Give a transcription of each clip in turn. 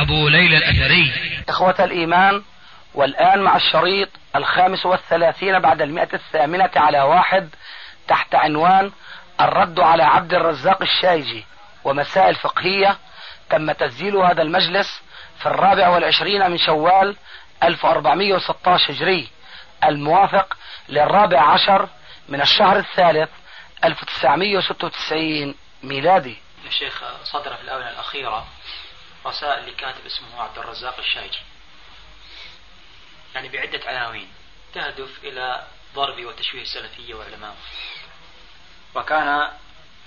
أبو ليلى الأثري. إخوة الإيمان والآن مع الشريط الخامس والثلاثين بعد المئة الثامنة على واحد تحت عنوان الرد على عبد الرزاق الشايجي ومسائل فقهية تم تسجيل هذا المجلس في الرابع والعشرين من شوال 1416 هجري الموافق للرابع عشر من الشهر الثالث 1996 ميلادي. الشيخ صدر في الآونة الأخيرة رسائل لكاتب اسمه عبد الرزاق الشايجي يعني بعدة عناوين. تهدف إلى ضرب وتشويه السلفية وعلمائه وكان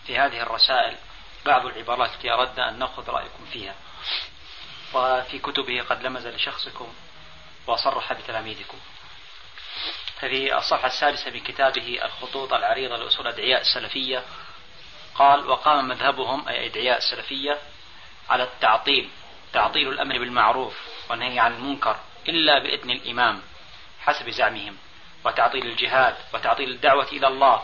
في هذه الرسائل بعض العبارات التي أردنا أن نأخذ رأيكم فيها. وفي كتبه قد لمز لشخصكم وصرح بتلاميذكم. ففي الصفحة السادسة من كتابه الخطوط العريضة لأصول أدعياء السلفية. قال وقام مذهبهم أي أدعياء السلفية على التعطيل تعطيل الأمر بالمعروف والنهي عن المنكر إلا بإذن الإمام حسب زعمهم وتعطيل الجهاد وتعطيل الدعوة إلى الله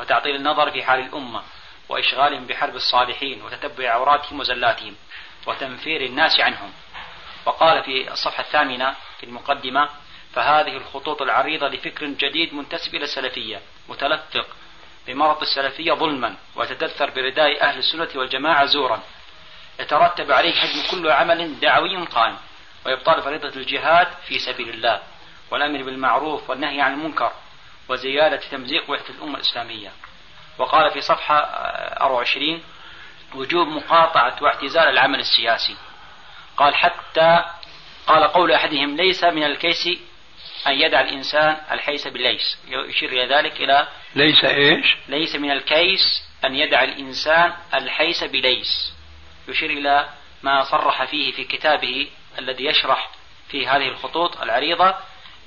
وتعطيل النظر في حال الأمة وإشغالهم بحرب الصالحين وتتبع عوراتهم وزلاتهم وتنفير الناس عنهم. وقال في الصفحة الثامنة في المقدمة فهذه الخطوط العريضة لفكر جديد منتسب إلى السلفية متلفق بمرض السلفية ظلما ويتدثر برداء أهل السنة والجماعة زورا يترتب عليه هدم كل عمل دعوي قائم وإبطال فريضة الجهاد في سبيل الله والأمر بالمعروف والنهي عن المنكر وزيادة تمزيق وحدة الأمة الإسلامية. وقال في صفحة 24 وجوب مقاطعة واعتزال العمل السياسي. قال حتى قال قول أحدهم ليس من الكيس أن يدع الإنسان الحيس بالليس. يشير إلى ذلك إلى ليس إيش؟ ليس من الكيس أن يدع الإنسان الحيس بليس يشير إلى ما صرح فيه في كتابه الذي يشرح في هذه الخطوط العريضة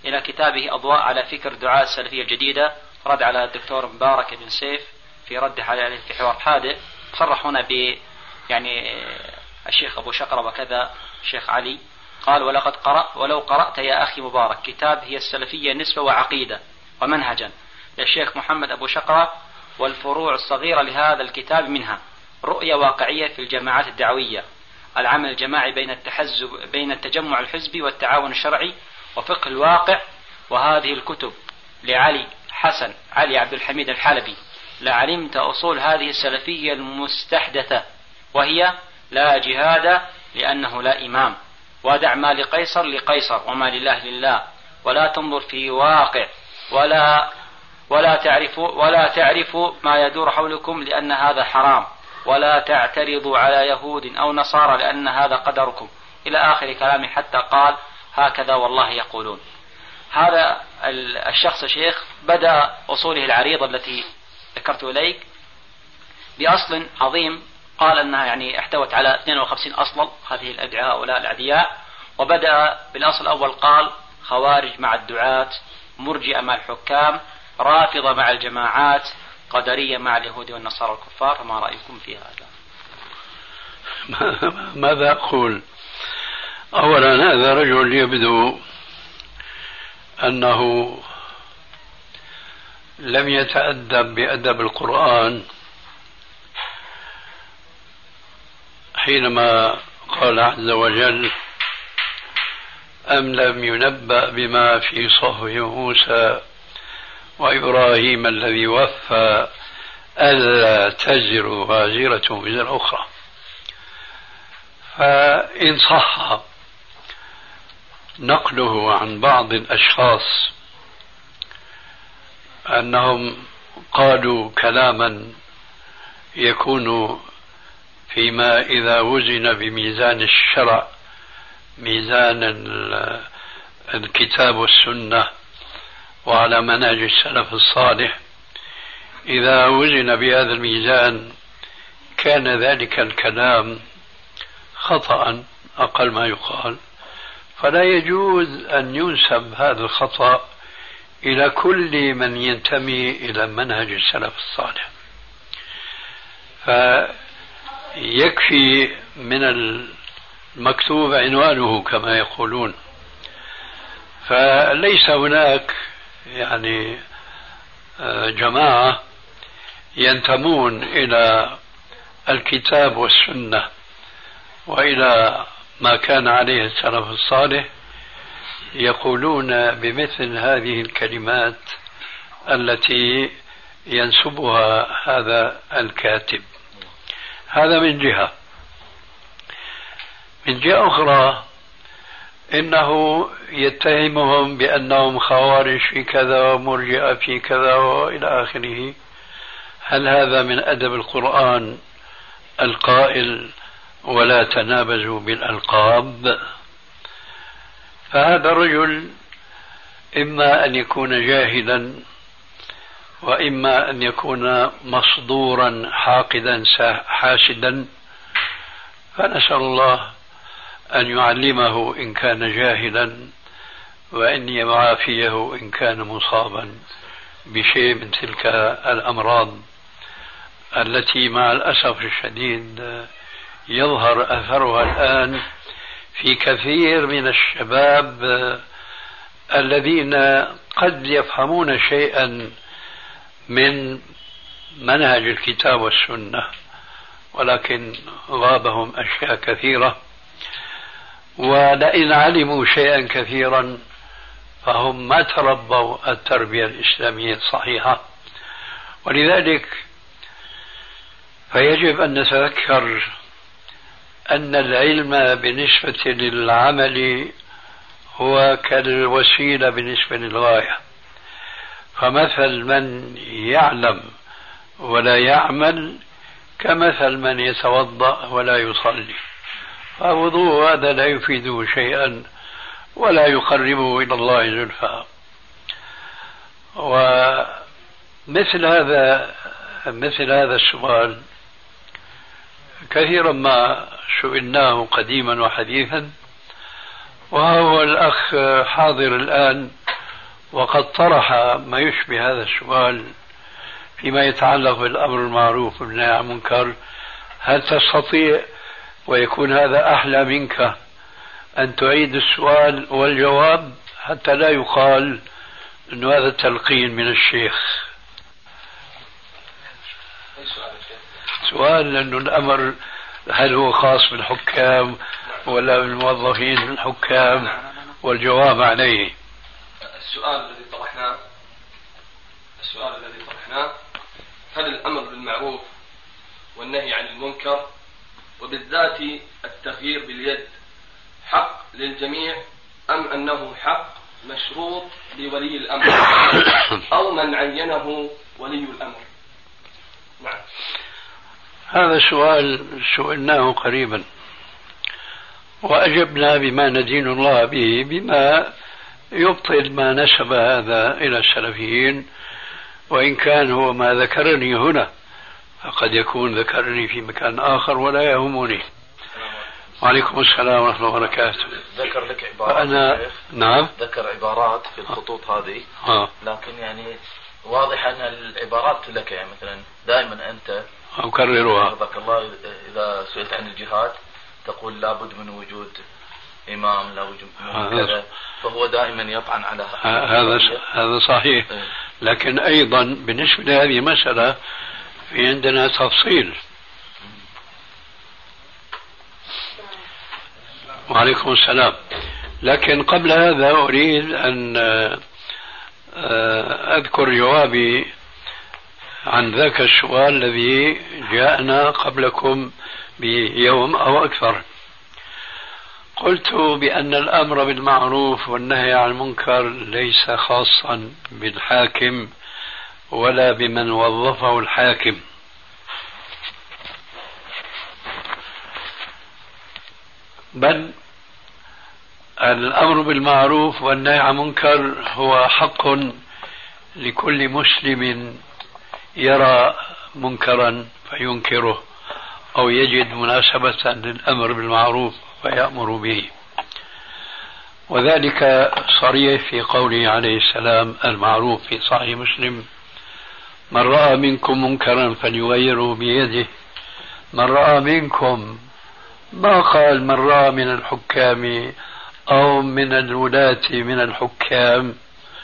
إلى كتابه أضواء على فكر دعاء السلفية الجديدة رد على الدكتور مبارك بن سيف في رده عليه في حوار حادث صرح هنا ب يعني الشيخ أبو شقرة وكذا الشيخ علي. قال ولقد قرأ ولو قرأت يا أخي مبارك كتاب هي السلفية نسبة وعقيدة ومنهجا. للشيخ محمد أبو شقرة والفروع الصغيرة لهذا الكتاب منها. رؤية واقعية في الجماعات الدعوية. العمل الجماعي بين التحزب بين التجمع الحزبي والتعاون الشرعي وفقه الواقع. وهذه الكتب لعلي حسن علي عبد الحميد الحلبي. لعلمت أصول هذه السلفية المستحدثة. وهي لا جهاد لأنه لا إمام. ودع ما لقيصر لقيصر وما لله لله. ولا تنظر في واقع. ولا ولا تعرف ولا تعرف ما يدور حولكم لأن هذا حرام. ولا تعترضوا على يهود أو نصارى لأن هذا قدركم. إلى آخر كلامه حتى قال هكذا والله يقولون. هذا الشخص شيخ بدأ أصوله العريضة التي ذكرت إليك بأصل عظيم. قال أنها يعني احتوت على 52 أصلا هذه الأدعاء هؤلاء الأدعياء وبدأ بالأصل الأول قال خوارج مع الدعاة مرجئة مع الحكام رافضة مع الجماعات قدرية مع اليهود والنصارى الكفار فما رأيكم في هذا؟ ماذا أقول؟ أولا هذا رجل يبدو أنه لم يتأدب بأدب القرآن حينما قال عز وجل أم لم ينبأ بما في صحف موسى وإبراهيم الذي وفى ألا تزر وازرة وزر أخرى فإن صح نقله عن بعض الأشخاص أنهم قالوا كلاما يكون فيما إذا وزن بميزان الشرع ميزان الكتاب والسنة وعلى منهج السلف الصالح. إذا وزن بهذا الميزان كان ذلك الكلام خطأ أقل ما يقال. فلا يجوز أن ينسب هذا الخطأ إلى كل من ينتمي إلى منهج السلف الصالح. فيكفي من المكتوب عنوانه كما يقولون. فليس هناك يعني آه، جماعة ينتمون إلى الكتاب والسنة وإلى ما كان عليه السلف الصالح يقولون بمثل هذه الكلمات التي ينسبها هذا الكاتب. هذا من جهة. من جهة أخرى إنه يتهمهم بأنهم خوارج في كذا ومرجئة في كذا وإلى آخره. هل هذا من أدب القرآن القائل ولا تنابزوا بالألقاب؟ فهذا الرجل إما أن يكون جاهلا وإما أن يكون مصدورا حاقدا حاسدا. فنسأل الله أن يعلمه إن كان جاهلا وأن يعافيه إن كان مصابا بشيء من تلك الأمراض التي مع الأسف الشديد يظهر أثرها الآن في كثير من الشباب الذين قد يفهمون شيئا من منهج الكتاب والسنة ولكن غابهم أشياء كثيرة. ولئن علموا شيئا كثيرا فهم ما تربوا التربية الإسلامية الصحيحة. ولذلك فيجب أن نتذكر أن العلم بالنسبة للعمل هو كالوسيلة بالنسبة للغاية. فمثل من يعلم ولا يعمل كمثل من يتوضأ ولا يصلي. فوضوء هذا لا يفيده شيئا ولا يقربه إلى الله زلفى. ومثل هذا مثل هذا السؤال كثيرا ما سئلناه قديما وحديثا وهو الأخ حاضر الآن وقد طرح ما يشبه هذا السؤال فيما يتعلق بالأمر المعروف والنهي عن المنكر. هل تستطيع ويكون هذا أحلى منك أن تعيد السؤال والجواب حتى لا يقال أن هذا تلقين من الشيخ. سؤال لأنه الأمر هل هو خاص بالحكام ولا بالموظفين في الحكام والجواب عليه. السؤال الذي طرحناه السؤال الذي طرحناه هل الأمر بالمعروف والنهي عن المنكر وبالذات التغيير باليد. حق للجميع أم أنه حق مشروط لولي الأمر؟ أو من عينه ولي الأمر. نعم. هذا سؤال سئلناه قريبا. وأجبنا بما ندين الله به بما يبطل ما نسب هذا إلى السلفيين. وإن كان هو ما ذكرني هنا. فقد يكون ذكرني في مكان آخر ولا يهمني. وعليكم السلام ورحمة الله وبركاته. ذكر لك عبارات وأنا نعم. ذكر عبارات في الخطوط هذه. آه. لكن يعني واضح أن العبارات لك يعني مثلا دائما أنت أكررها. حفظك الله إذا سئلت عن الجهاد تقول لابد من وجود إمام لا وجود من كذا. فهو دائما يطعن على هذا هذا صحيح. إيه. لكن أيضا بالنسبة لهذه المسألة في عندنا تفصيل. وعليكم السلام. لكن قبل هذا أريد أن آه، أذكر جوابي عن ذاك السؤال الذي جاءنا قبلكم بيوم أو أكثر. قلت بأن الأمر بالمعروف والنهي عن المنكر ليس خاصا بالحاكم. ولا بمن وظفه الحاكم. بل الأمر بالمعروف والنهي عن المنكر هو حق لكل مسلم يرى منكرا فينكره أو يجد مناسبة للأمر بالمعروف ويأمر به. وذلك صريح في قوله عليه السلام المعروف في صحيح مسلم. من رأى منكم منكرا فليغيره بيده. من رأى منكم ما قال من رأى من الحكام أو من الولاة من الحكام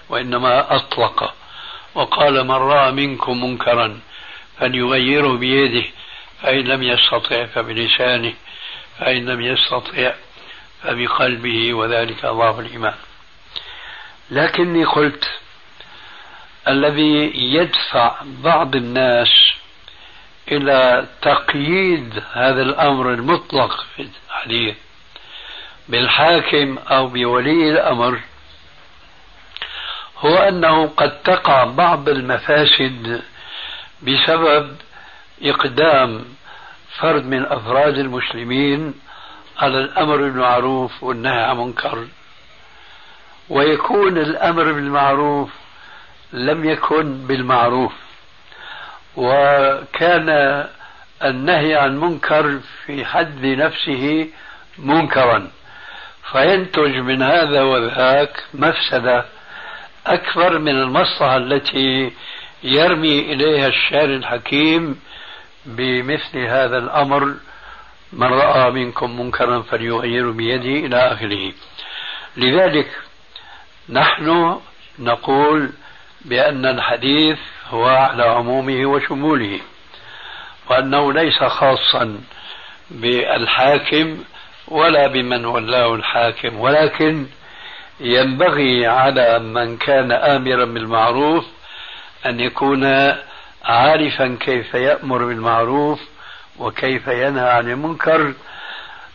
وإنما أطلق. وقال من رأى منكم منكرا فليغيره بيده فإن لم يستطع فبلسانه فإن لم يستطع فبقلبه وذلك أضاف الإيمان. لكني قلت الذي يدفع بعض الناس إلى تقييد هذا الأمر المطلق الحديث بالحاكم أو بولي الأمر هو أنه قد تقع بعض المفاسد بسبب إقدام فرد من أفراد المسلمين على الأمر بالمعروف والنهي عن المنكر. ويكون الأمر بالمعروف لم يكن بالمعروف. وكان النهي عن منكر في حد نفسه منكرا. فينتج من هذا وذاك مفسدة أكبر من المصلحة التي يرمي إليها الشارع الحكيم بمثل هذا الأمر. من رأى منكم منكرا فليغيره بيده إلى آخره. لذلك نحن نقول بأن الحديث هو على عمومه وشموله وأنه ليس خاصا بالحاكم ولا بمن ولاه الحاكم ولكن ينبغي على من كان آمرا بالمعروف أن يكون عارفا كيف يأمر بالمعروف وكيف ينهى عن المنكر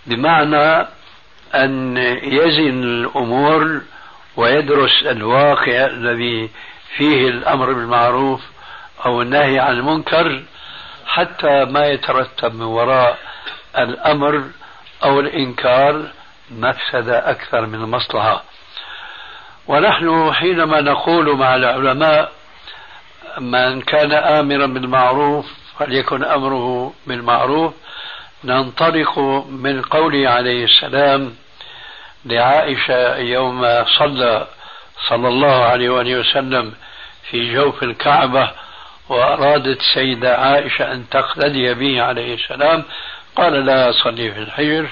بمعنى أن يزن الأمور ويدرس الواقع الذي فيه الأمر بالمعروف أو النهي عن المنكر حتى ما يترتب من وراء الأمر أو الإنكار مفسدة أكثر من المصلحة. ونحن حينما نقول مع العلماء من كان آمرا بالمعروف فليكن أمره بالمعروف ننطلق من قوله عليه السلام لعائشة يوم صلى صلى الله عليه وآله وسلم في جوف الكعبة وأرادت السيدة عائشة أن تقتدي به عليه السلام. قال لا صلي في الحجر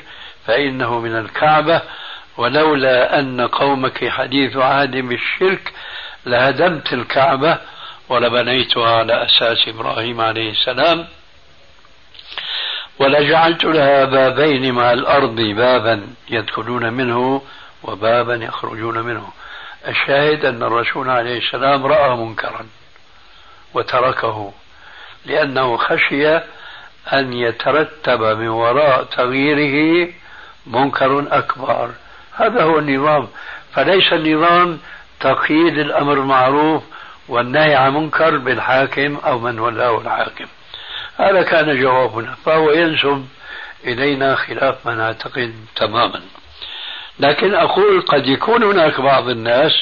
فإنه من الكعبة. ولولا أن قومك حديث عهد بالشرك لهدمت الكعبة ولبنيتها على أساس إبراهيم عليه السلام. ولجعلت لها بابين مع الأرض بابا يدخلون منه وبابا يخرجون منه. الشاهد أن الرسول عليه السلام رأى منكرا وتركه لأنه خشي أن يترتب من وراء تغييره منكر أكبر. هذا هو النظام. فليس النظام تقييد الأمر المعروف والنهي عن منكر بالحاكم أو من ولاه الحاكم. هذا كان جوابنا. فهو ينسب إلينا خلاف ما نعتقد تماما. لكن أقول قد يكون هناك بعض الناس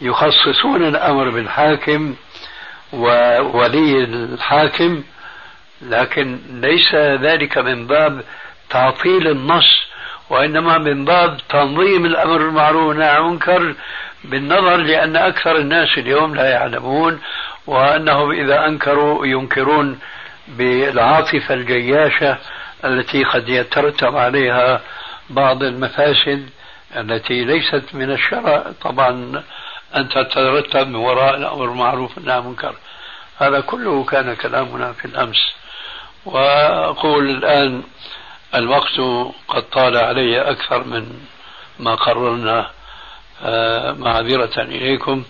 يخصصون الأمر بالحاكم وولي الحاكم لكن ليس ذلك من باب تعطيل النص وإنما من باب تنظيم الأمر بالمعروف والنهي عن المنكر بالنظر لأن أكثر الناس اليوم لا يعلمون وأنهم إذا أنكروا ينكرون بالعاطفة الجياشة التي قد يترتب عليها بعض المفاسد. التي ليست من الشرع. طبعا أن تترتب من وراء الأمر المعروف والنهي عن المنكر هذا كله كان كلامنا في الأمس. وأقول الآن الوقت قد طال علي أكثر من ما قررنا آه، معذرة إليكم.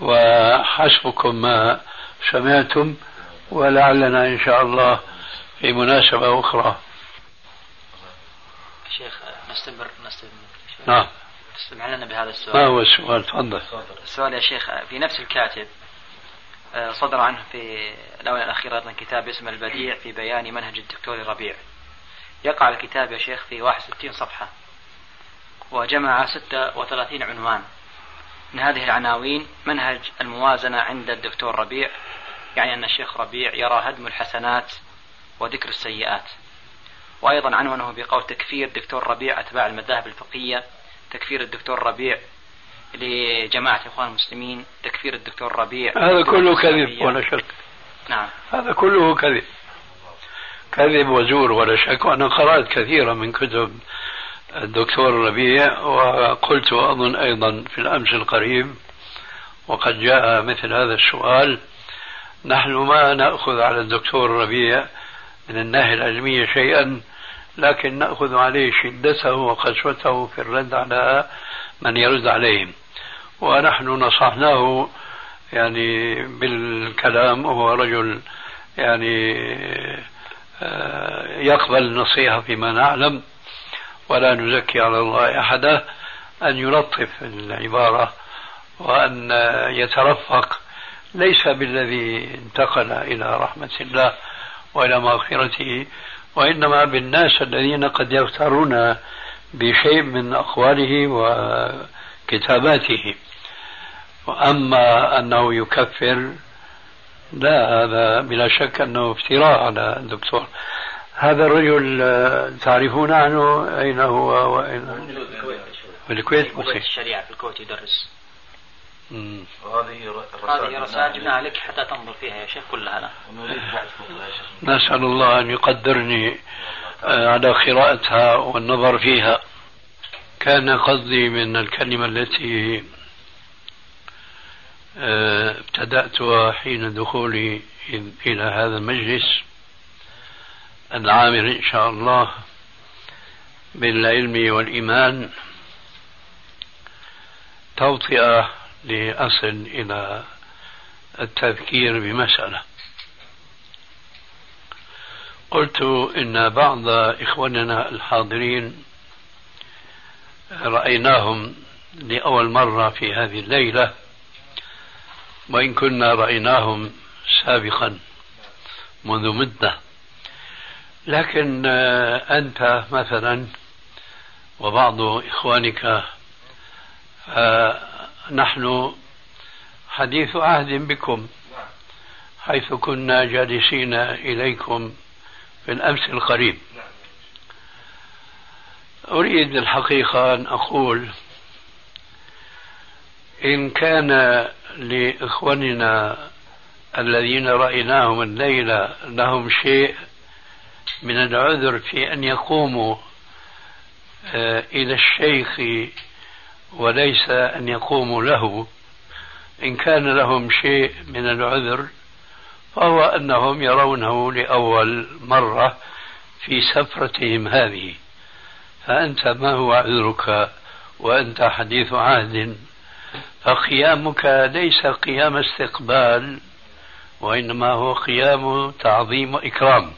وحسبكم ما سمعتم ولعلنا إن شاء الله في مناسبة أخرى. شيخ نستمر. نعم. لنا بهذا السؤال؟ ما هو السؤال؟ تفضل. السؤال يا شيخ في نفس الكاتب آه، صدر عنه في الآونة الأخيرة أيضا كتاب اسمه البديع في بيان منهج الدكتور ربيع يقع الكتاب يا شيخ في 61 صفحة وجمع 36 عنوان. من هذه العناوين منهج الموازنة عند الدكتور ربيع يعني أن الشيخ ربيع يرى هدم الحسنات وذكر السيئات. وأيضا عنونه بقول تكفير دكتور ربيع أتباع المذاهب الفقهية تكفير الدكتور ربيع لجماعة الإخوان المسلمين تكفير الدكتور ربيع هذا كله كذب ولا شك. نعم. هذا كله كذب. كذب وزور ولا شك. وأنا قرأت كثيرا من كتب الدكتور ربيع وقلت أظن أيضا في الأمس القريب وقد جاء مثل هذا السؤال. نحن ما نأخذ على الدكتور ربيع من الناحية العلمية شيئا لكن نأخذ عليه شدته وقسوته في الرد على من يرد عليهم. ونحن نصحناه يعني بالكلام وهو رجل يعني آه، يقبل النصيحة فيما نعلم. ولا نزكي على الله أحدا أن يلطف العبارة وأن يترفق. ليس بالذي انتقل إلى رحمة الله. وإلى مغفرته وإنما بالناس الذين قد يغترون بشيء من أقواله وكتاباته. وأما أنه يكفر لا هذا بلا شك أنه افتراء على الدكتور. هذا الرجل تعرفون عنه أين هو وأين؟ في الكويت؟ في الشريعة في الكويت يدرس. وهذه هذه رسائل جبناها لك حتى تنظر فيها يا شيخ كلها نسأل الله أن يقدرني آه، على قراءتها والنظر فيها. كان قصدي من الكلمة التي آه، ابتدأتها حين دخولي إلى هذا المجلس العامر إن شاء الله بالعلم والإيمان. توطئة لأصل إلى التذكير بمسألة. قلت إن بعض إخواننا الحاضرين رأيناهم لأول مرة في هذه الليلة وإن كنا رأيناهم سابقا منذ مدة. لكن أنت مثلا وبعض إخوانك نحن حديث عهد بكم حيث كنا جالسين إليكم في الأمس القريب. أريد الحقيقة أن أقول إن كان لإخواننا الذين رأيناهم الليلة لهم شيء من العذر في أن يقوموا آه، إلى الشيخ وليس أن يقوموا له. إن كان لهم شيء من العذر فهو أنهم يرونه لأول مرة في سفرتهم هذه. فأنت ما هو عذرك وأنت حديث عهد؟ فقيامك ليس قيام استقبال وإنما هو قيام تعظيم وإكرام.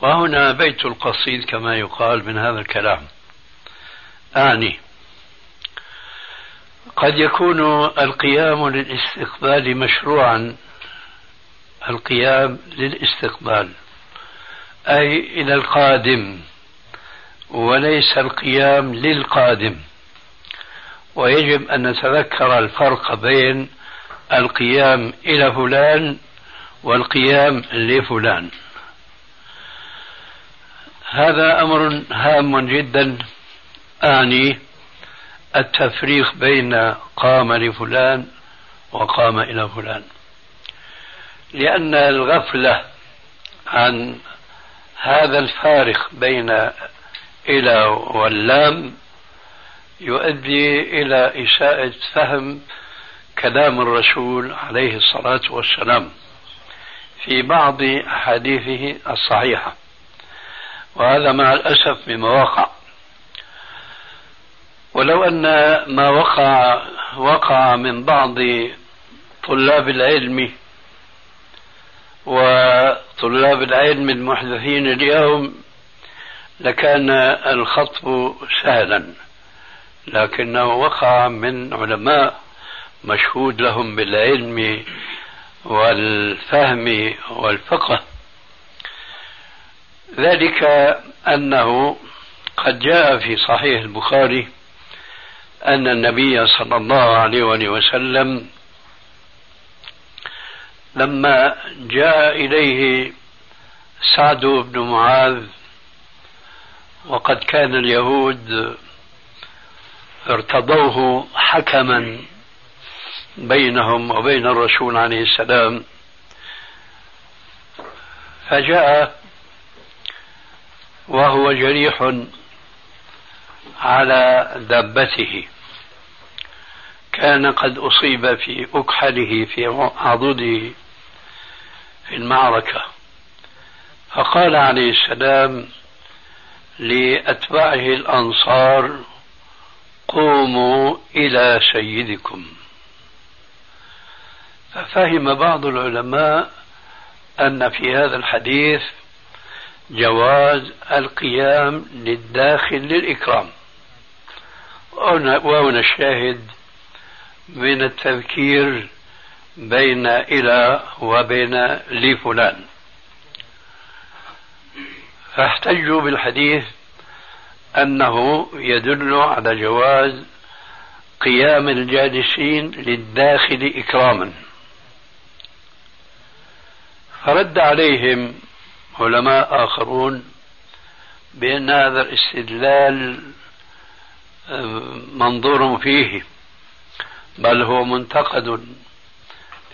وهنا بيت القصيد كما يقال من هذا الكلام. أعني قد يكون القيام للاستقبال مشروعا. القيام للاستقبال. أي إلى القادم. وليس القيام للقادم. ويجب أن نتذكر الفرق بين القيام إلى فلان والقيام لفلان. هذا أمر هام جدا. أعني التفريق بين قام لفلان وقام إلى فلان. لأن الغفلة عن هذا الفارق بين إلى واللام يؤدي إلى إساءة فهم كلام الرسول عليه الصلاة والسلام في بعض أحاديثه الصحيحة. وهذا مع الأسف مما وقع ولو أن ما وقع وقع من بعض طلاب العلم وطلاب العلم المحدثين اليوم لكان الخطب سهلا لكنه وقع من علماء مشهود لهم بالعلم والفهم والفقه. ذلك أنه قد جاء في صحيح البخاري أن النبي صلى الله عليه وسلم لما جاء إليه سعد بن معاذ وقد كان اليهود ارتضوه حكما بينهم وبين الرسول عليه السلام فجاء وهو جريح على دابته. كان قد أصيب في أكحله في عضده في المعركة. فقال عليه السلام لأتباعه الأنصار قوموا إلى سيدكم. ففهم بعض العلماء أن في هذا الحديث جواز القيام للداخل للإكرام. وهنا الشاهد من التذكير بين إلى وبين لفلان فاحتجوا بالحديث أنه يدل على جواز قيام الجالسين للداخل إكراما. فرد عليهم علماء آخرون بأن هذا الاستدلال منظور فيه بل هو منتقد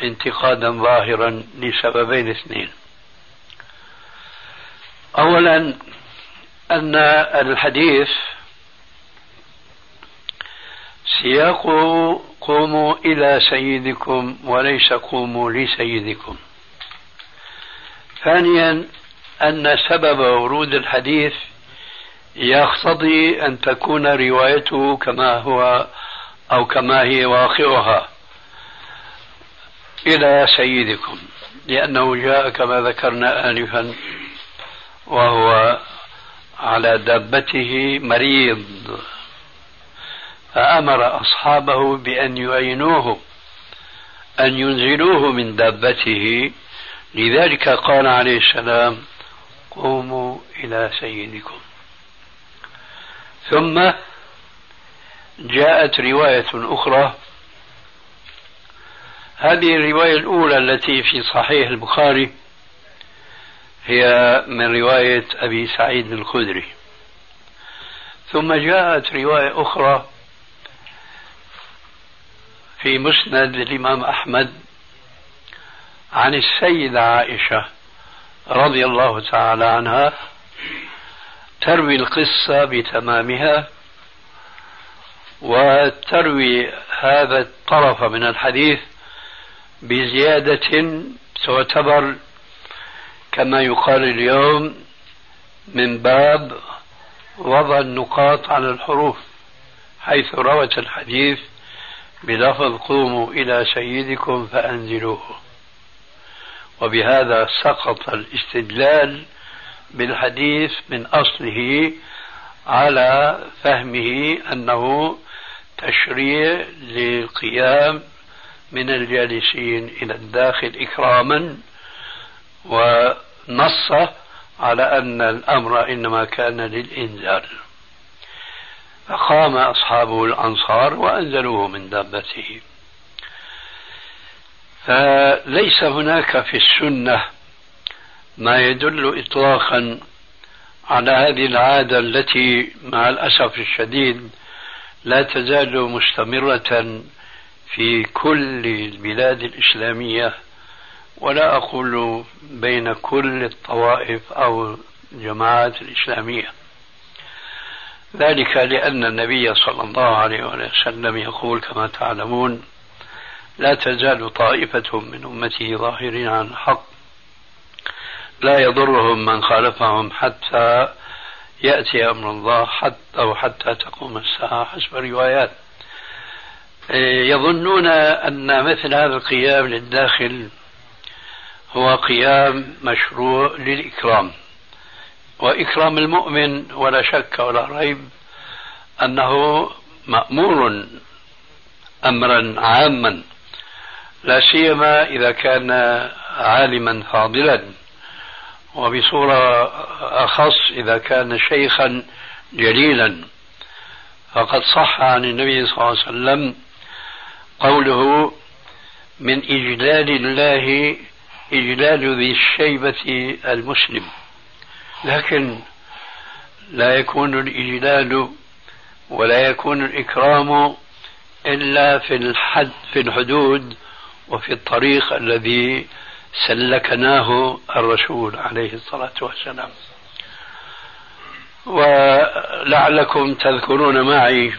انتقادا ظاهرا لسببين اثنين. اولا أن الحديث سياقه قوموا إلى سيدكم وليس قوموا لسيدكم. ثانيا أن سبب ورود الحديث يقتضي أن تكون روايته كما هو أو كما هي واقعها. إلى سيدكم لأنه جاء كما ذكرنا انفا وهو على دابته مريض. فأمر أصحابه بأن يعينوه أن ينزلوه من دابته. لذلك قال عليه السلام قوموا إلى سيدكم. ثم جاءت رواية أخرى. هذه الرواية الأولى التي في صحيح البخاري هي من رواية أبي سعيد الخدري. ثم جاءت رواية أخرى في مسند الإمام أحمد عن السيدة عائشة رضي الله تعالى عنها تروي القصة بتمامها وتروي هذا الطرف من الحديث بزيادة تعتبر كما يقال اليوم من باب وضع النقاط على الحروف حيث روت الحديث بلفظ قوموا إلى سيدكم فأنزلوه. وبهذا سقط الاستدلال بالحديث من أصله على فهمه أنه تشريع للقيام من الجالسين إلى الداخل إكراما ونص على أن الأمر إنما كان للإنزال فقام أصحابه الأنصار وأنزلوه من دابته. فليس هناك في السنة ما يدل إطلاقا على هذه العادة التي مع الأسف الشديد لا تزال مستمرة في كل البلاد الإسلامية ولا أقول بين كل الطوائف أو الجماعات الإسلامية. ذلك لأن النبي صلى الله عليه وسلم يقول كما تعلمون لا تزال طائفة من أمته ظاهرين عن الحق لا يضرهم من خالفهم حتى يأتي أمر الله حتى أو حتى تقوم الساعة حسب الروايات. يظنون أن مثل هذا القيام للداخل هو قيام مشروع للإكرام. وإكرام المؤمن ولا شك ولا ريب أنه مأمور أمرا عاما لا سيما إذا كان عالما فاضلا. وبصورة أخص إذا كان شيخا جليلا. فقد صح عن النبي صلى الله عليه وسلم قوله من إجلال الله إجلال ذي الشيبة المسلم. لكن لا يكون الإجلال ولا يكون الإكرام إلا في الحد في الحدود وفي الطريق الذي سلكناه الرسول عليه الصلاة والسلام. ولعلكم تذكرون معي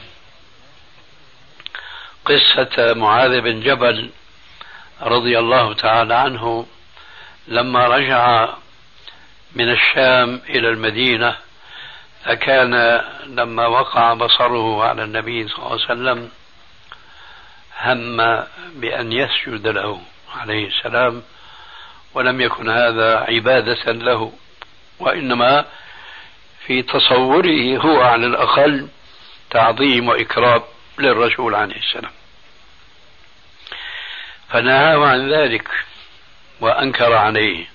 قصة معاذ بن جبل رضي الله تعالى عنه لما رجع من الشام إلى المدينة فكان لما وقع بصره على النبي صلى الله عليه وسلم هم بأن يسجد له عليه السلام. ولم يكن هذا عبادة له وإنما في تصوره هو على الأقل تعظيم وإكرام للرسول عليه السلام. فنهاه عن ذلك وأنكر عليه.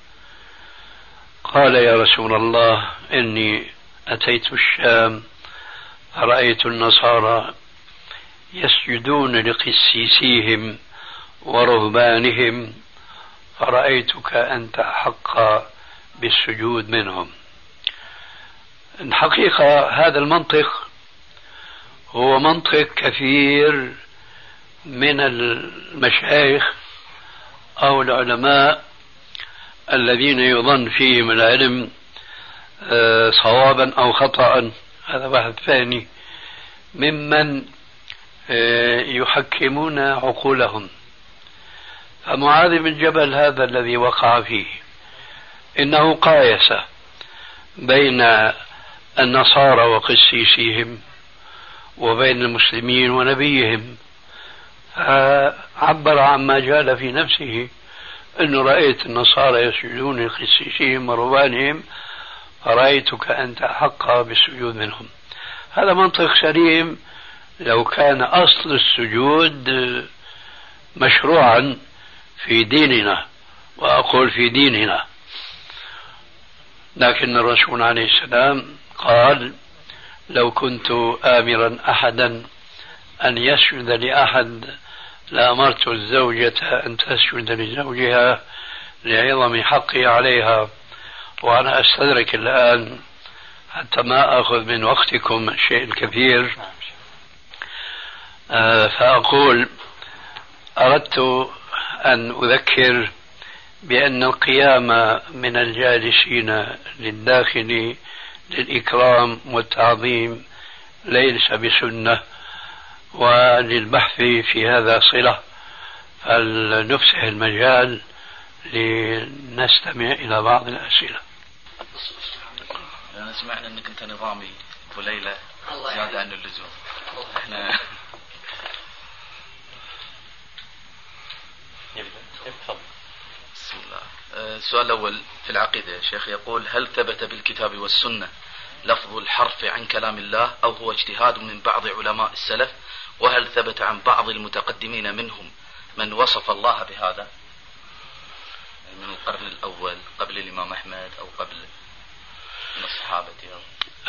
قال يا رسول الله إني أتيت الشام فرأيت النصارى يسجدون لقسيسيهم ورهبانهم فرأيتك أنت أحق بالسجود منهم. الحقيقة هذا المنطق هو منطق كثير من المشايخ أو العلماء الذين يظن فيهم العلم آه، صوابا أو خطأ. هذا واحد ثاني. ممن آه، يحكمون عقولهم. فمعاذ بن جبل هذا الذي وقع فيه. إنه قايس بين النصارى وقسيسيهم وبين المسلمين ونبيهم. عبر عما جال في نفسه أنه رأيت النصارى يسجدون لقسيسهم ورهبانهم فرأيتك أنت أحق بالسجود منهم. هذا منطق سليم. لو كان أصل السجود مشروعا في ديننا وأقول في ديننا. لكن الرسول عليه السلام قال لو كنت آمرا أحدا أن يسجد لأحد لأمرت الزوجة أن تسجد لزوجها لعظم حقي عليها وأنا أستدرك الآن حتى ما أخذ من وقتكم شيء كثير آه، فأقول أردت أن أذكر بأن القيام من الجالسين للداخل للإكرام والتعظيم ليس بسنة وللبحث في هذا صلة فلنفسح المجال لنستمع إلى بعض الأسئلة. أنا سمعنا أنك أنت نظامي أبو ليلى زيادة عن اللزوم. إحنا بسم الله. آه، السؤال الأول في العقيدة يا شيخ. يقول هل ثبت بالكتاب والسنة لفظ الحرف عن كلام الله أو هو اجتهاد من بعض علماء السلف؟ وهل ثبت عن بعض المتقدمين منهم من وصف الله بهذا؟ من القرن الأول قبل الإمام أحمد أو قبل من الصحابة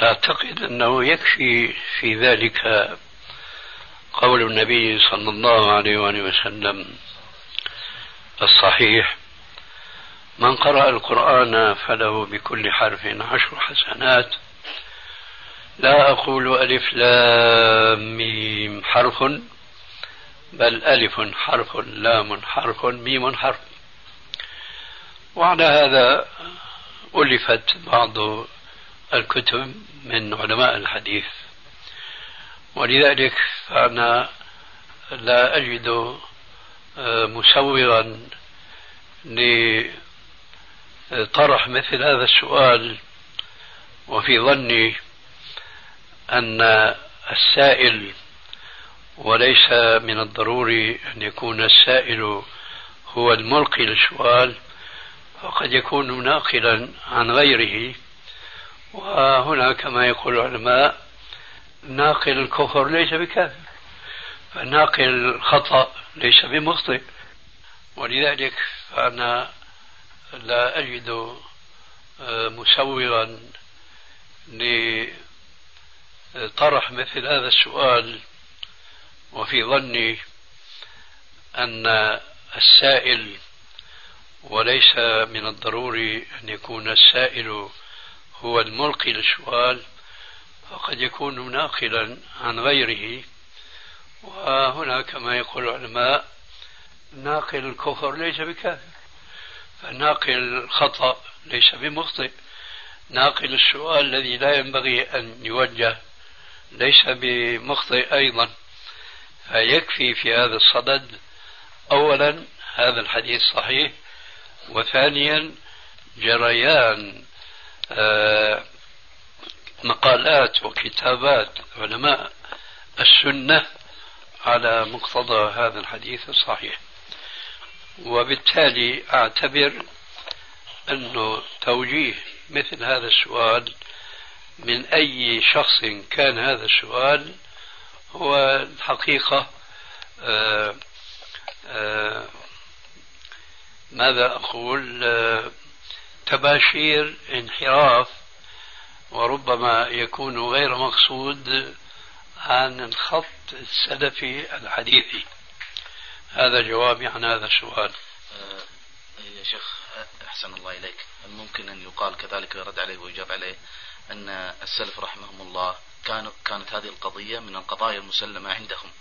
أعتقد أنه يكفي في ذلك قول النبي صلى الله عليه وآله وسلم الصحيح. من قرأ القرآن فله بكل حرف عشر حسنات. لا أقول ألف لام ميم حرف بل ألف حرف لام حرف ميم حرف. وعلى هذا ألفت بعض الكتب من علماء الحديث. ولذلك فأنا لا أجد آه، مسوغا لطرح مثل هذا السؤال وفي ظني أن السائل وليس من الضروري أن يكون السائل هو الملقي للسؤال فقد يكون ناقلا عن غيره. وهنا كما يقول العلماء ناقل الكفر ليس بكافر فناقل الخطأ ليس بمخطئ. ولذلك فأنا لا أجد آه، مسوغا لطرح مثل هذا السؤال وفي ظني أن السائل وليس من الضروري أن يكون السائل هو الملقي للسؤال فقد يكون ناقلا عن غيره. وهنا كما يقول العلماء ناقل الكفر ليس بكافر فناقل الخطأ ليس بمخطئ ناقل السؤال الذي لا ينبغي أن يوجه ليس بمخطئ أيضا فيكفي في هذا الصدد أولا هذا الحديث صحيح وثانيا جريان آه، مقالات وكتابات علماء السنة على مقتضى هذا الحديث الصحيح. وبالتالي أعتبر أنه توجيه مثل هذا السؤال من أي شخص كان هذا السؤال هو الحقيقة آآ آه، آآ آه، ماذا أقول؟ آه، تباشير انحراف وربما يكون غير مقصود عن الخط السلفي الحديثي. هذا جوابي عن هذا السؤال. أه يا شيخ أحسن الله إليك. ممكن أن يقال كذلك يرد عليه ويجاب عليه أن السلف رحمهم الله كانوا كانت هذه القضية من القضايا المسلمة عندهم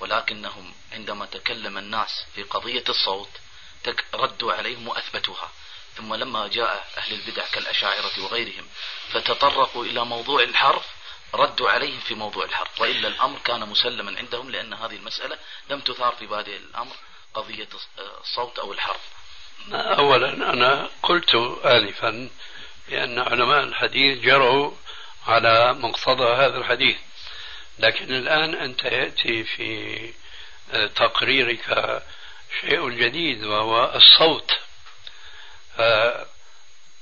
ولكنهم عندما تكلم الناس في قضية الصوت ردوا عليهم وأثبتوها. ثم لما جاء أهل البدع كالأشاعرة وغيرهم فتطرقوا إلى موضوع الحرف ردوا عليهم في موضوع الحرف وإلا الأمر كان مسلما عندهم لأن هذه المسألة لم تثار في بادئ الأمر قضية الصوت أو الحرف أولا أنا قلت آنفا بأن علماء الحديث جروا على مقتضى هذا الحديث. لكن الآن أنت يأتي في تقريرك شيء جديد وهو الصوت.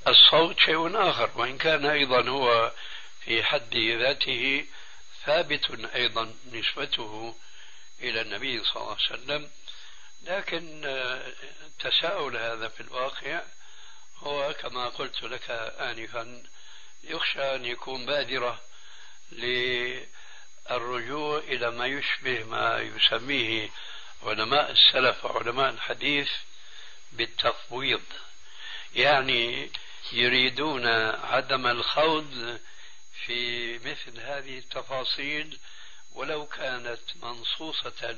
الصوت شيء آخر وإن كان أيضا هو في حد ذاته ثابت أيضا نسبته إلى النبي صلى الله عليه وسلم. لكن التساؤل هذا في الواقع هو كما قلت لك آنفا يخشى أن يكون بادرة للرجوع إلى ما يشبه ما يسميه علماء السلف وعلماء الحديث بالتفويض. يعني يريدون عدم الخوض في مثل هذه التفاصيل ولو كانت منصوصة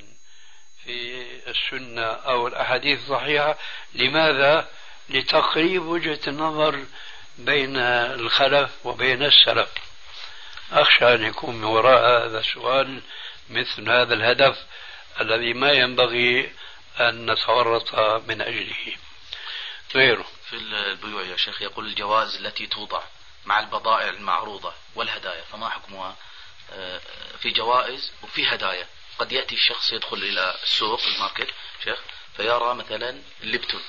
في السنة أو الأحاديث الصحيحة لماذا؟ لتقريب وجهة النظر بين الخلف وبين السلف. أخشى أن يكون من وراء هذا السؤال مثل هذا الهدف الذي ما ينبغي أن نتورط من أجله. غيره في البيوع يا شيخ يقول الجواز التي توضع. مع البضائع المعروضة والهدايا. فما حكمها آه، في جوائز وفي هدايا. قد يأتي الشخص يدخل إلى السوق الماركت شيخ فيرى مثلا الليبتون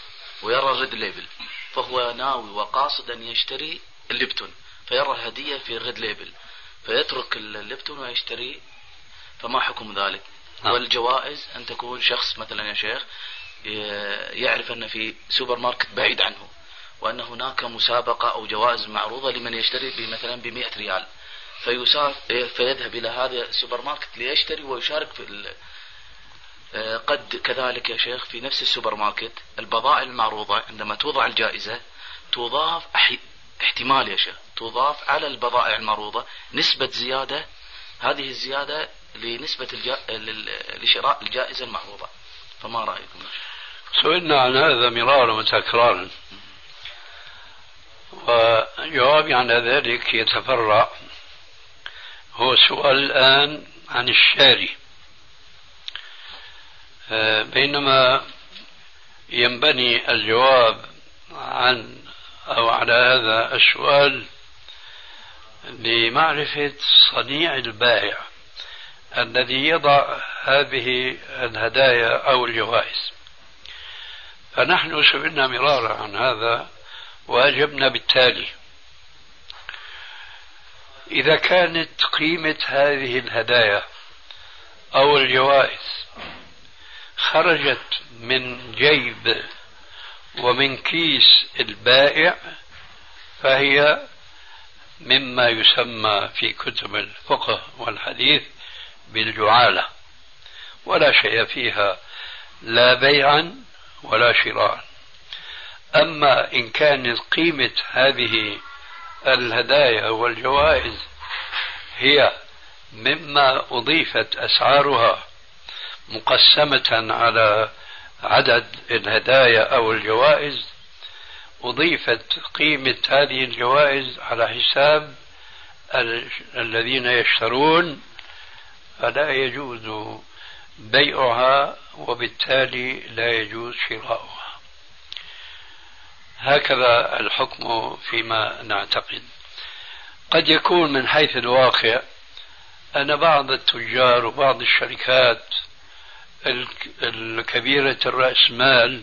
ويرى ريد ليبل فهو ناوي وقاصد أن يشتري الليبتون فيرى الهدية في ريد ليبل فيترك الليبتون ويشتري. فما حكم ذلك؟ نعم. والجوائز أن تكون شخص مثلا يا شيخ يعرف أن في سوبر ماركت بعيد عنه. وأن هناك مسابقة أو جوائز معروضة لمن يشتري مثلا ب ريال. فيذهب إلى هذا السوبر ماركت ليشتري ويشارك في آه، قد كذلك يا شيخ في نفس السوبر ماركت البضائع المعروضة عندما توضع الجائزة تضاف احتمال يا شيخ تضاف على البضائع المعروضة نسبة زيادة هذه الزيادة لنسبة الجا... لشراء الجائزة المعروضة. فما رأيكم سئلنا عن هذا مرارا وتكرارا. وجوابي عن ذلك يتفرع. هو سؤال الآن عن الشاري. آه، بينما ينبني الجواب عن أو على هذا السؤال لمعرفة صنيع البائع الذي يضع هذه الهدايا أو الجوائز. فنحن سئلنا مرارا عن هذا وأجبنا بالتالي. إذا كانت قيمة هذه الهدايا أو الجوائز خرجت من جيب ومن كيس البائع فهي مما يسمى في كتب الفقه والحديث بالجعالة. ولا شيء فيها لا بيعا ولا شراء. أما إن كانت قيمة هذه الهدايا والجوائز هي مما أضيفت أسعارها مقسمة على عدد الهدايا أو الجوائز أضيفت قيمة هذه الجوائز على حساب الذين يشترون فلا يجوز بيعها وبالتالي لا يجوز شراؤها. هكذا الحكم فيما نعتقد. قد يكون من حيث الواقع أن بعض التجار وبعض الشركات الكبيرة الرأس مال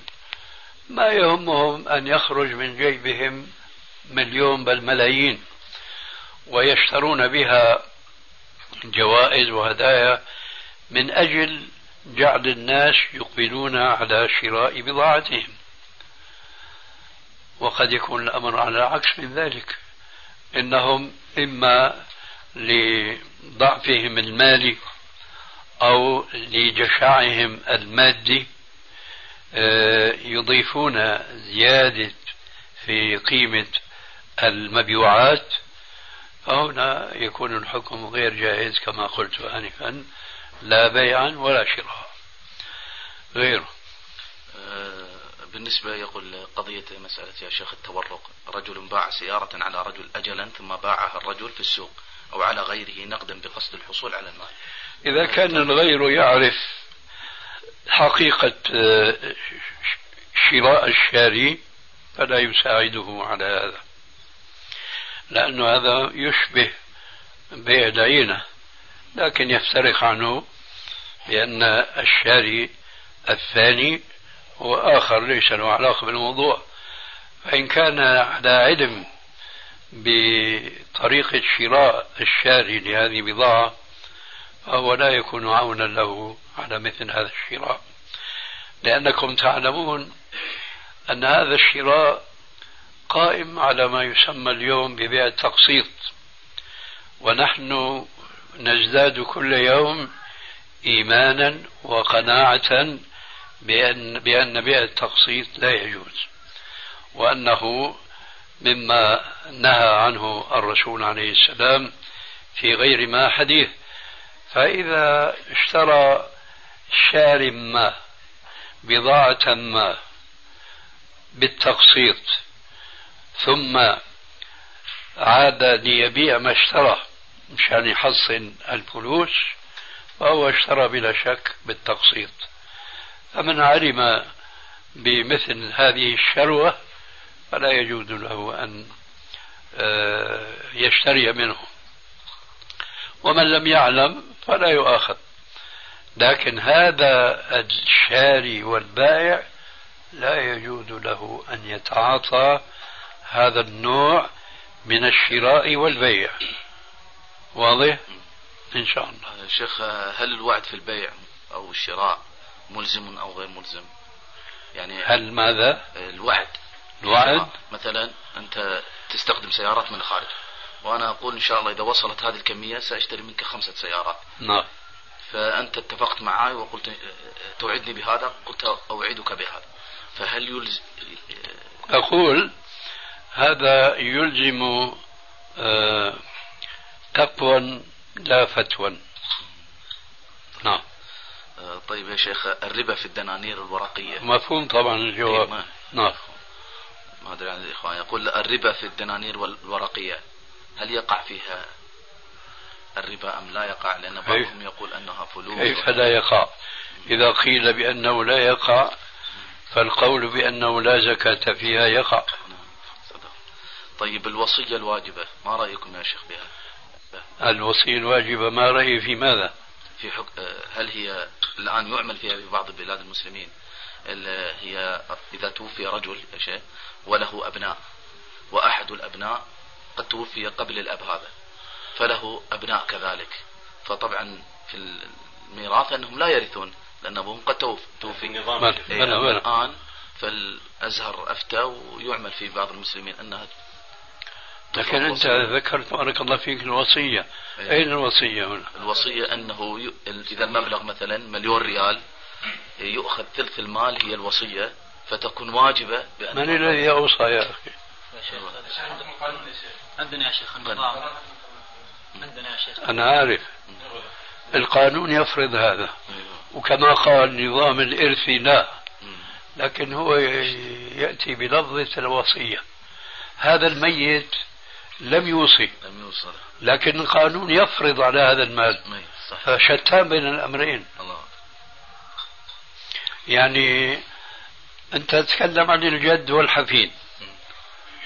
ما يهمهم أن يخرج من جيبهم مليون بل ملايين ويشترون بها جوائز وهدايا من أجل جعل الناس يقبلون على شراء بضاعتهم. وقد يكون الأمر على عكس من ذلك. إنهم إما لضعفهم المالي أو لجشعهم المادي آه، يضيفون زيادة في قيمة المبيوعات فهنا يكون الحكم غير جائز كما قلت آنفا لا بيعا ولا شراء. غيره. آه، بالنسبة يقول قضية مسألة يا شيخ التورق رجل باع سيارة على رجل أجلا ثم باعها الرجل في السوق أو على غيره نقدا بقصد الحصول على المال. إذا كان الغير يعرف حقيقة آه، شراء الشاري فلا يساعده على هذا لأن هذا يشبه بيع العينة لكن يفترق عنه بأن الشاري الثاني هو آخر ليس له علاقة بالموضوع. فإن كان على علم بطريقة شراء الشاري لهذه البضاعة فهو لا يكون عونا له على مثل هذا الشراء. لأنكم تعلمون أن هذا الشراء قائم على ما يسمى اليوم ببيع التقسيط. ونحن نزداد كل يوم إيمانا وقناعة بأن, بأن بيع التقسيط لا يجوز وأنه مما نهى عنه الرسول عليه السلام في غير ما حديث. فإذا اشترى شار ما بضاعة ما بالتقسيط ثم عاد ليبيع ما اشترى مشان يحصن الفلوس فهو اشترى بلا شك بالتقسيط. فمن علم بمثل هذه الشروة فلا يجوز له أن آه، يشتري منه. ومن لم يعلم فلا يؤاخذ. لكن هذا الشاري والبائع لا يجوز له أن يتعاطى هذا النوع من الشراء والبيع. واضح؟ إن شاء الله. شيخ هل الوعد في البيع أو الشراء ملزم أو غير ملزم. يعني هل ماذا؟ الوعد. الوعد؟ مثلا أنت تستخدم سيارات من الخارج. وأنا أقول إن شاء الله إذا وصلت هذه الكمية سأشتري منك خمسة سيارات. نعم. فأنت اتفقت معي وقلت توعدني بهذا قلت أوعدك بهذا. فهل يلزم أقول هذا يلزم آه، تقوى لا فتوى. نعم. طيب يا شيخ الربا في الدنانير الورقية. مفهوم طبعا الجواب إيه نعم. ما أدري عن الإخوان. يقول الربا في الدنانير الورقية هل يقع فيها الربا أم لا يقع؟ لأن بعضهم يقول أنها فلوس. كيف لا يقع؟ إذا قيل بأنه لا يقع فالقول بأنه لا زكاة فيها يقع. طيب الوصية الواجبة ما رأيكم يا شيخ بها؟ الوصية الواجبة ما رأيي في ماذا؟ في حك... هل هي الآن يعمل فيها في بعض بلاد المسلمين. هي إذا توفي رجل يا شيخ وله أبناء وأحد الأبناء قد توفي قبل الأب هذا فله أبناء كذلك. فطبعا في الميراث أنهم لا يرثون لأن أبوهم قد توفي. النظام الآن فالأزهر أفتى ويعمل في بعض المسلمين أنها لكن أنت ذكرت بارك الله فيك الوصية. أيه. أين الوصية هنا؟ الوصية أنه. إذا المبلغ مثلا مليون ريال يؤخذ ثلث المال هي الوصية فتكون واجبة بأن من الذي أوصى يا أخي؟ عندنا يا شيخ. النظام عندنا. يا شيخ. أنا عارف. القانون يفرض هذا. وكما قال نظام الإرث لا. لكن هو يأتي بلفظة الوصية. هذا الميت لم يوصي. لم يوصل. لكن القانون يفرض على هذا المال. فشتان بين الأمرين. الله. يعني أنت تتكلم عن الجد والحفيد.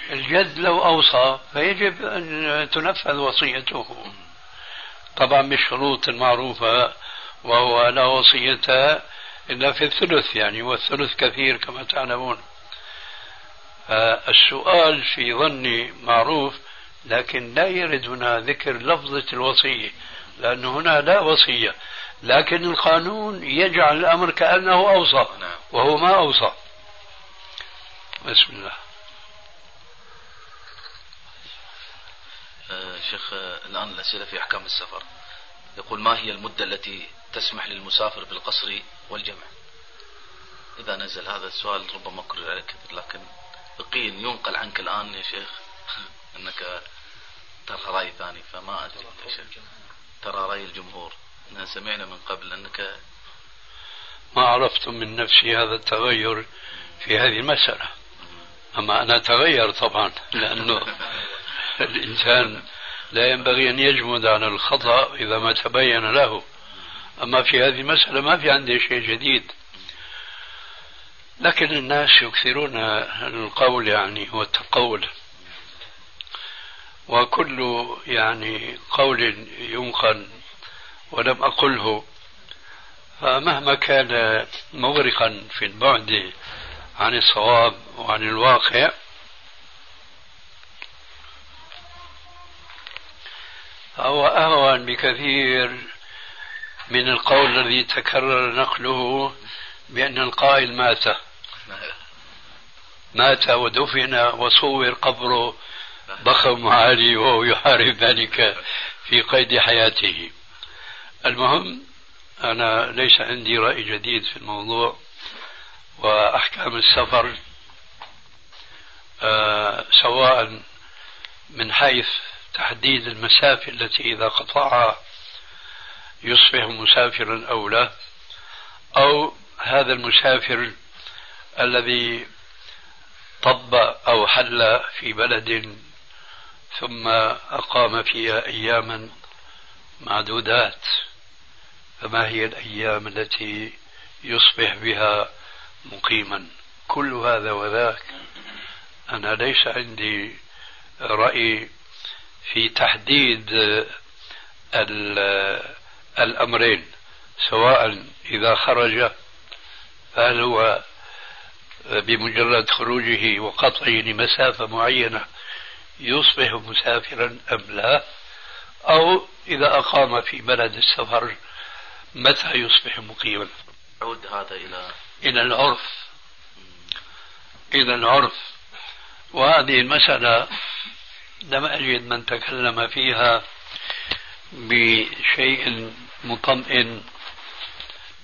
الجد لو أوصى فيجب أن تنفذ وصيته. طبعا بالشروط المعروفة وهو لا وصية إلا في الثلث يعني والثلث كثير كما تعلمون. السؤال في ظني معروف لكن لا يرد هنا ذكر لفظة الوصية لأن هنا لا وصية. لكن القانون يجعل الأمر كأنه أوصى نعم. وهو ما أوصى. بسم الله. آه شيخ الآن الأسئلة في أحكام السفر. يقول ما هي المدة التي تسمح للمسافر بالقصر والجمع؟ إذا نزل هذا السؤال ربما كرر عليك لكن يقين ينقل عنك الآن يا شيخ. أنك ترى رأي ثاني فما أدري ترى رأي الجمهور. أننا سمعنا من قبل أنك ما عرفت من نفسي هذا التغير في هذه المسألة. أما أنا تغير طبعا لأنه الإنسان لا ينبغي أن يجمد على الخطأ إذا ما تبين له. أما في هذه المسألة ما في عندي شيء جديد. لكن الناس يكثرون القول يعني والتقول. وكل يعني قول ينقل ولم أقله. فمهما كان مغرقا في البعد عن الصواب وعن الواقع فهو أهون بكثير من القول الذي تكرر نقله بأن القائل مات. مات ودفن وصور قبره ضخم عالي وهو يحارب ذلك في قيد حياته. المهم أنا ليس عندي رأي جديد في الموضوع وأحكام السفر آه سواء من حيث تحديد المسافة التي إذا قطعها يصبح مسافرا أو لا أو هذا المسافر الذي طب أو حل في بلد ثم أقام فيها أياما معدودات. فما هي الأيام التي يصبح بها مقيما؟ كل هذا وذاك أنا ليس عندي رأي في تحديد الأمرين سواء إذا خرج فهل هو بمجرد خروجه وقطعه لمسافة معينة يصبح مسافرا أم لا؟ أو إذا أقام في بلد السفر متى يصبح مقيما؟ يعود هذا إلى إلى العرف. إلى العرف. وهذه المسألة لم أجد من تكلم فيها بشيء مطمئن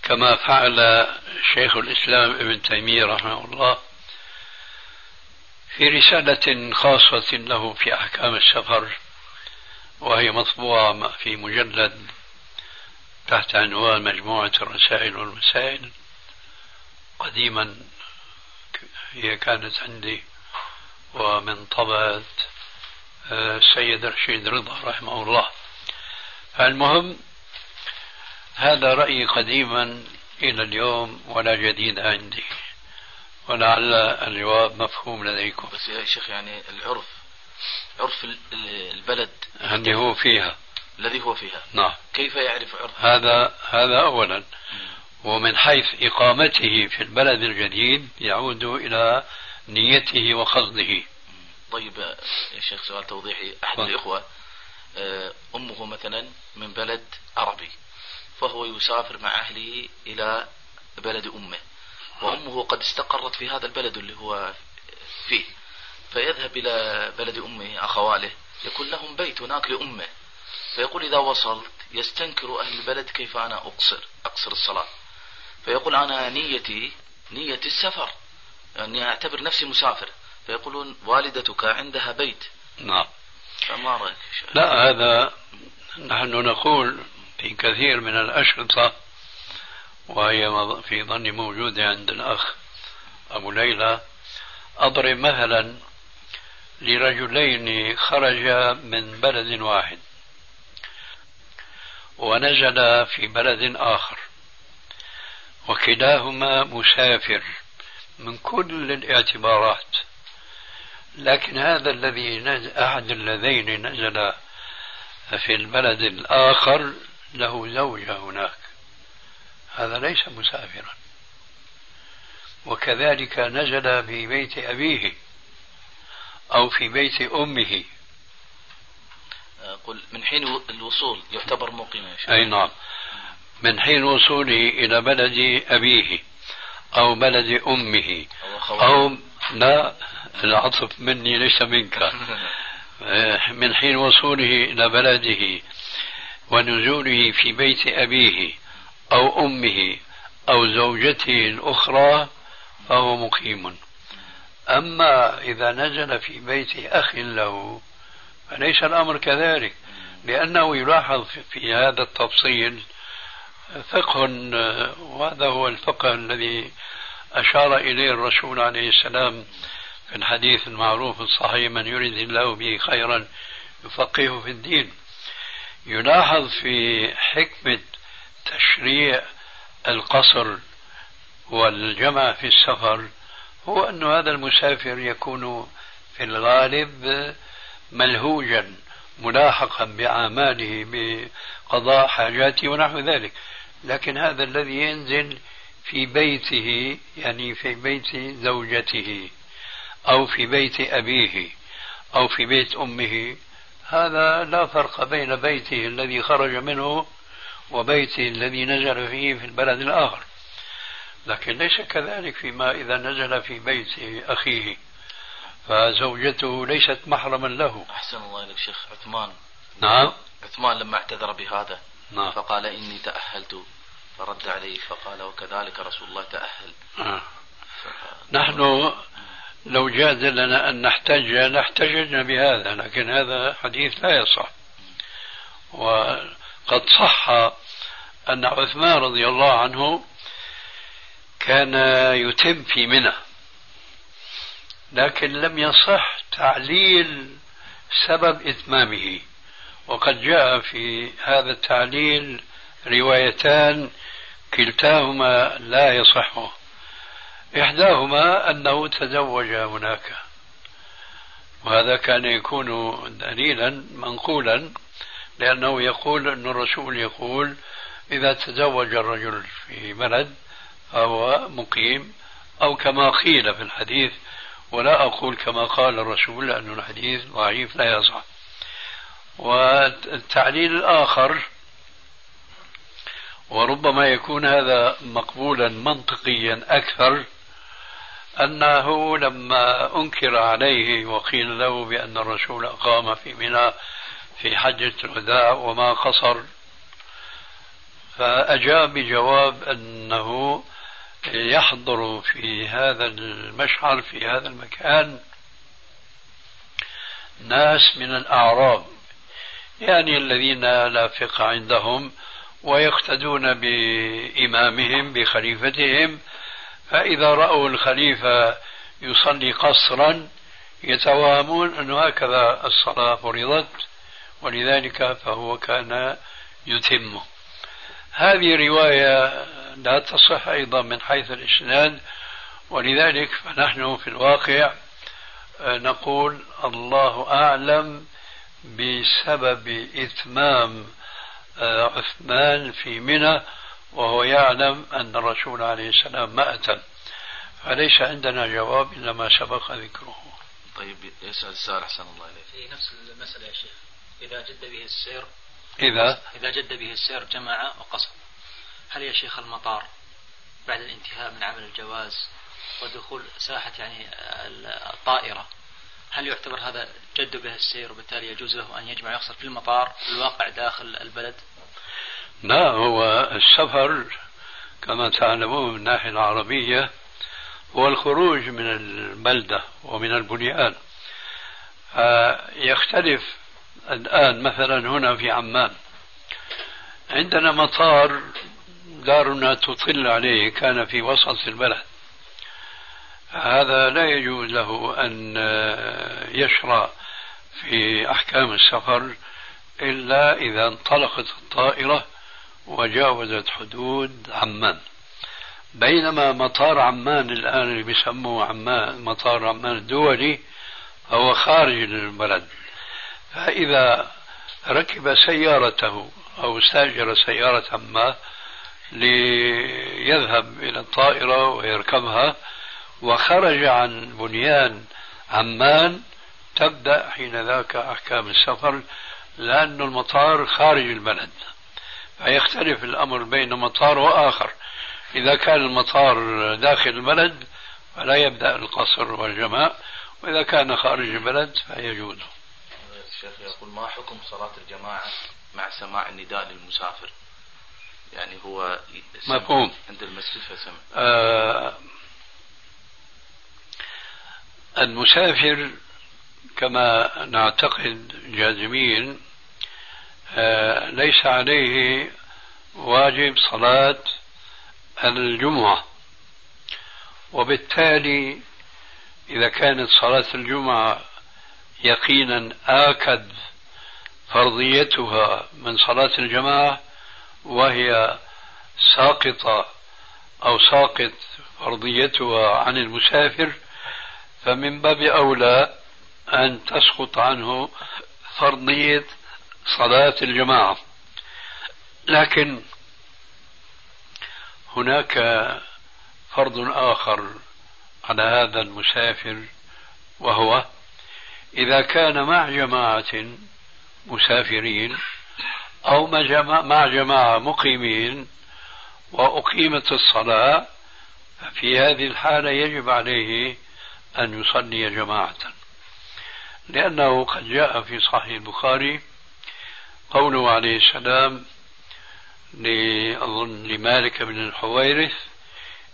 كما فعل شيخ الإسلام ابن تيمية رحمه الله. في رسالة خاصة له في أحكام السفر وهي مطبوعة في مجلد تحت عنوان مجموعة الرسائل والمسائل قديما هي كانت عندي ومن طبعة آه، السيد رشيد رضا رحمه الله. المهم هذا رأيي قديما إلى اليوم ولا جديد عندي. ولعل الجواب مفهوم لديكم. بس يا شيخ يعني العرف عرف البلد الذي هو فيها. الذي هو فيها. نعم. كيف يعرف عرف هذا هذا أولا. ومن حيث إقامته في البلد الجديد يعود إلى نيته وقصده طيب يا شيخ سؤال توضيحي. أحد الإخوة آه، أمه مثلا من بلد عربي فهو يسافر مع أهله إلى بلد أمه. وأمه قد استقرت في هذا البلد اللي هو فيه. فيذهب إلى بلد أمه أخواله يكون لهم بيت هناك لأمه. فيقول إذا وصلت يستنكر أهل البلد كيف أنا أقصر أقصر الصلاة. فيقول أنا نيتي نية السفر يعني أعتبر نفسي مسافر. فيقولون والدتك عندها بيت. نعم. فما رأيك لا هذا نحن نقول في كثير من الأشرطة وهي في ظني موجودة عند الأخ أبو ليلى أضرب مثلا لرجلين خرجا من بلد واحد ونزل في بلد آخر وكلاهما مسافر من كل الاعتبارات لكن هذا الذي نزل أحد اللذين نزل في البلد الآخر له زوجة هناك. هذا ليس مسافرا. وكذلك نزل في بيت أبيه أو في بيت أمه. قل من حين الوصول يعتبر مقيما أي نعم. من حين وصوله إلى بلد أبيه أو بلد أمه أو لا العطف مني ليس منك. من حين وصوله إلى بلده ونزوله في بيت أبيه. أو أمه أو زوجته الأخرى فهو مقيم. أما إذا نزل في بيت أخ له فليس الأمر كذلك لأنه يلاحظ في هذا التفصيل فقه وهذا هو الفقه الذي أشار إليه الرسول عليه السلام في الحديث المعروف الصحيح من يريد الله به خيرا يفقهه في الدين. يلاحظ في حكمة تشريع القصر والجمع في السفر هو أن هذا المسافر يكون في الغالب ملهوجا ملاحقا بأعماله بقضاء حاجاته ونحو ذلك. لكن هذا الذي ينزل في بيته يعني في بيت زوجته أو في بيت أبيه أو في بيت أمه هذا لا فرق بين بيته الذي خرج منه وبيته الذي نزل فيه في البلد الآخر. لكن ليس كذلك فيما إذا نزل في بيت أخيه فزوجته ليست محرما له. أحسن الله إليك شيخ عثمان. نعم. عثمان لما اعتذر بهذا نعم. فقال إني تأهلت فرد عليه فقال وكذلك رسول الله تأهل. آه. نحن لو جاز لنا أن نحتج لاحتججنا بهذا لكن هذا حديث لا يصح. وقد صح أن عثمان رضي الله عنه كان يتم في منى لكن لم يصح تعليل سبب إتمامه. وقد جاء في هذا التعليل روايتان كلتاهما لا يصح. إحداهما أنه تزوج هناك وهذا كان يكون دليلا منقولا. لأنه يقول أن الرسول يقول إذا تزوج الرجل في بلد فهو مقيم أو كما قيل في الحديث ولا أقول كما قال الرسول لأن الحديث ضعيف لا يصح. والتعليل الآخر وربما يكون هذا مقبولا منطقيا أكثر أنه لما أنكر عليه وقيل له بأن الرسول أقام في منى في حجة الوداع وما قصر. فأجاب بجواب أنه يحضر في هذا المشعر في هذا المكان ناس من الأعراب يعني الذين لا فقه عندهم ويقتدون بإمامهم بخليفتهم. فإذا رأوا الخليفة يصلي قصرا يتوهمون أن هكذا الصلاة فرضت. ولذلك فهو كان يتمه. هذه رواية لا تصح أيضا من حيث الإسناد ولذلك فنحن في الواقع نقول الله أعلم بسبب إتمام عثمان في منى وهو يعلم أن الرسول عليه السلام ما أتم فليس عندنا جواب إلا ما سبق ذكره. طيب يسأل السؤال أحسن الله إليك. في نفس المسألة يا شيخ. إذا جد به السير إذا؟ إذا جد به السير جمع وقصر. هل يا شيخ المطار بعد الانتهاء من عمل الجواز ودخول ساحة يعني الطائرة هل يعتبر هذا جد به السير وبالتالي يجوز له أن يجمع ويقصر في المطار الواقع داخل البلد؟ لا هو السفر كما تعلمون من الناحية العربية هو الخروج من البلدة ومن البنيان. يختلف الآن مثلا هنا في عمان. عندنا مطار دارنا تطل عليه كان في وسط البلد. هذا لا يجوز له أن يشرع في أحكام السفر إلا إذا انطلقت الطائرة وجاوزت حدود عمان. بينما مطار عمان الآن اللي بيسموه عمان مطار عمان الدولي هو خارج البلد. فإذا ركب سيارته أو استأجر سيارة ما ليذهب إلى الطائرة ويركبها وخرج عن بنيان عمان تبدأ حين ذاك أحكام السفر لأن المطار خارج البلد. فيختلف الأمر بين مطار وآخر. إذا كان المطار داخل البلد فلا يبدأ القصر والجماع وإذا كان خارج البلد فيجوز. الشيخ يقول ما حكم صلاة الجماعة مع سماع النداء للمسافر؟ يعني هو مفهوم. عند المسجد فسمع آه المسافر كما نعتقد جازمين آه ليس عليه واجب صلاة الجمعة. وبالتالي إذا كانت صلاة الجمعة يقينا آكد فرضيتها من صلاة الجماعة وهي ساقطة أو ساقط فرضيتها عن المسافر فمن باب أولى أن تسقط عنه فرضية صلاة الجماعة. لكن هناك فرض آخر على هذا المسافر وهو إذا كان مع جماعة مسافرين أو مع جماعة مقيمين وأقيمت الصلاة ففي هذه الحالة يجب عليه أن يصلي جماعة. لأنه قد جاء في صحيح البخاري قوله عليه السلام أظن لمالك بن الحويرث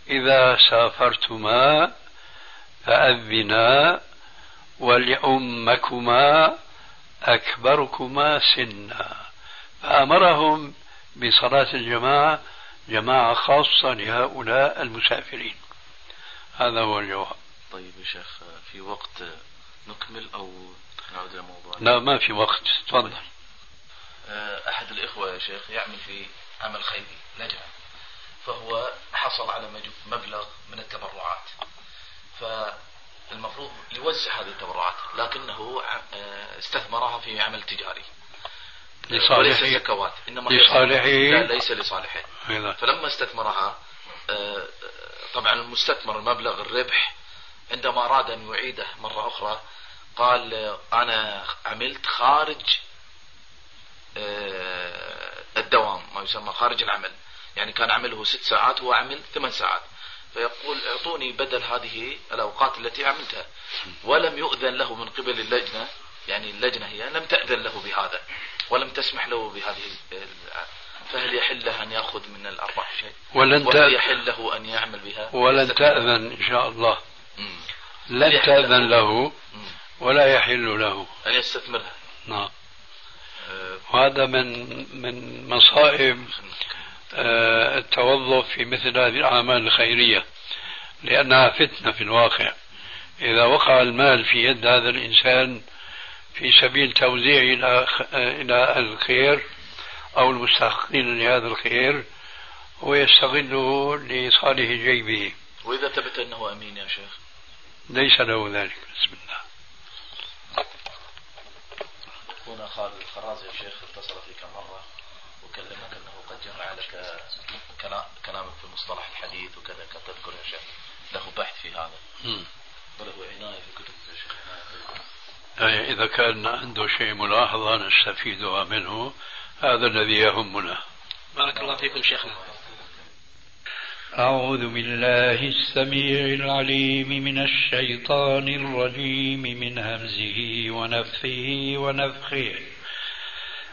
إذا سافرتما فأذنا ولأمكما أكبركما سنا. فأمرهم بصلاة الجماعة جماعة خاصة لهؤلاء المسافرين. هذا هو الجواب. طيب يا شيخ في وقت نكمل أو نعود إلى موضوع لا ما في وقت. تفضل. آه، أحد الإخوة يا شيخ يعمل في عمل خيري لجنة فهو حصل على مبلغ من التبرعات. فالمفروض يوزع هذه التبرعات لكنه آه، استثمرها في عمل تجاري. لصالحه وليس زكوات إنما لصالحه لا ليس لصالحه فلما استثمرها آه، طبعا المستثمر المبلغ الربح عندما أراد أن يعيده مرة أخرى قال أنا عملت خارج آه، الدوام ما يسمى خارج العمل. يعني كان عمله ست ساعات هو عمل ثمان ساعات. فيقول اعطوني بدل هذه الأوقات التي عملتها. ولم يؤذن له من قبل اللجنة يعني اللجنة هي لم تأذن له بهذا ولم تسمح له بهذه فهل يحل له أن يأخذ من الأرباح شيء؟ ولن وهل يحل له أن يعمل بها؟ ولن تأذن إن شاء الله. لن تأذن له؟ ولا يحل له. أن يستثمرها. نعم. أه. وهذا من من مصائب التوظف في مثل هذه الأعمال الخيرية لأنها فتنة في الواقع. إذا وقع المال في يد هذا الإنسان في سبيل توزيعه إلى إلى الخير أو المستحقين لهذا الخير ويستغله لصالح جيبه. وإذا ثبت أنه أمين يا شيخ. ليس له ذلك بسم الله. هنا خالد الخرازي يا شيخ اتصل فيك مرة. وكلمك أنه قد جمع لك كلامك في مصطلح الحديث وكذا تذكر يا شيخ. له بحث في هذا. وله عناية في كتب يا شيخ. يعني إذا كان عنده شيء ملاحظة نستفيدها منه. هذا الذي يهمنا. بارك الله فيكم شيخنا. أعوذ بالله السميع العليم من الشيطان الرجيم من همزه ونفخه ونفخه.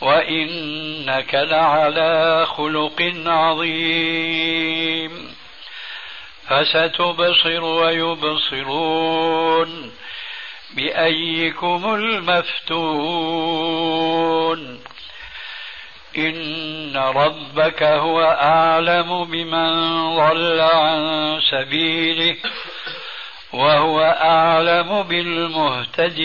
وإنك لعلى خلق عظيم فستبصر ويبصرون بأيكم المفتون إن ربك هو أعلم بمن ضل عن سبيله وهو أعلم بالمهتدين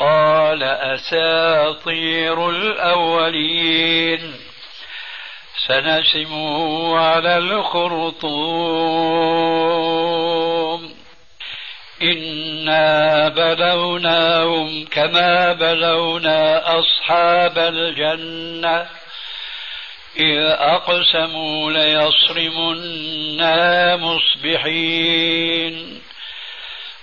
قال أساطير الأولين. سنسمه على الخرطوم. إنا بلوناهم كما بلونا أصحاب الجنة. إذ أقسموا ليصرمنا مصبحين.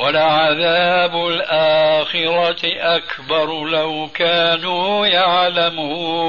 ولعذاب الآخرة أكبر لو كانوا يعلمون.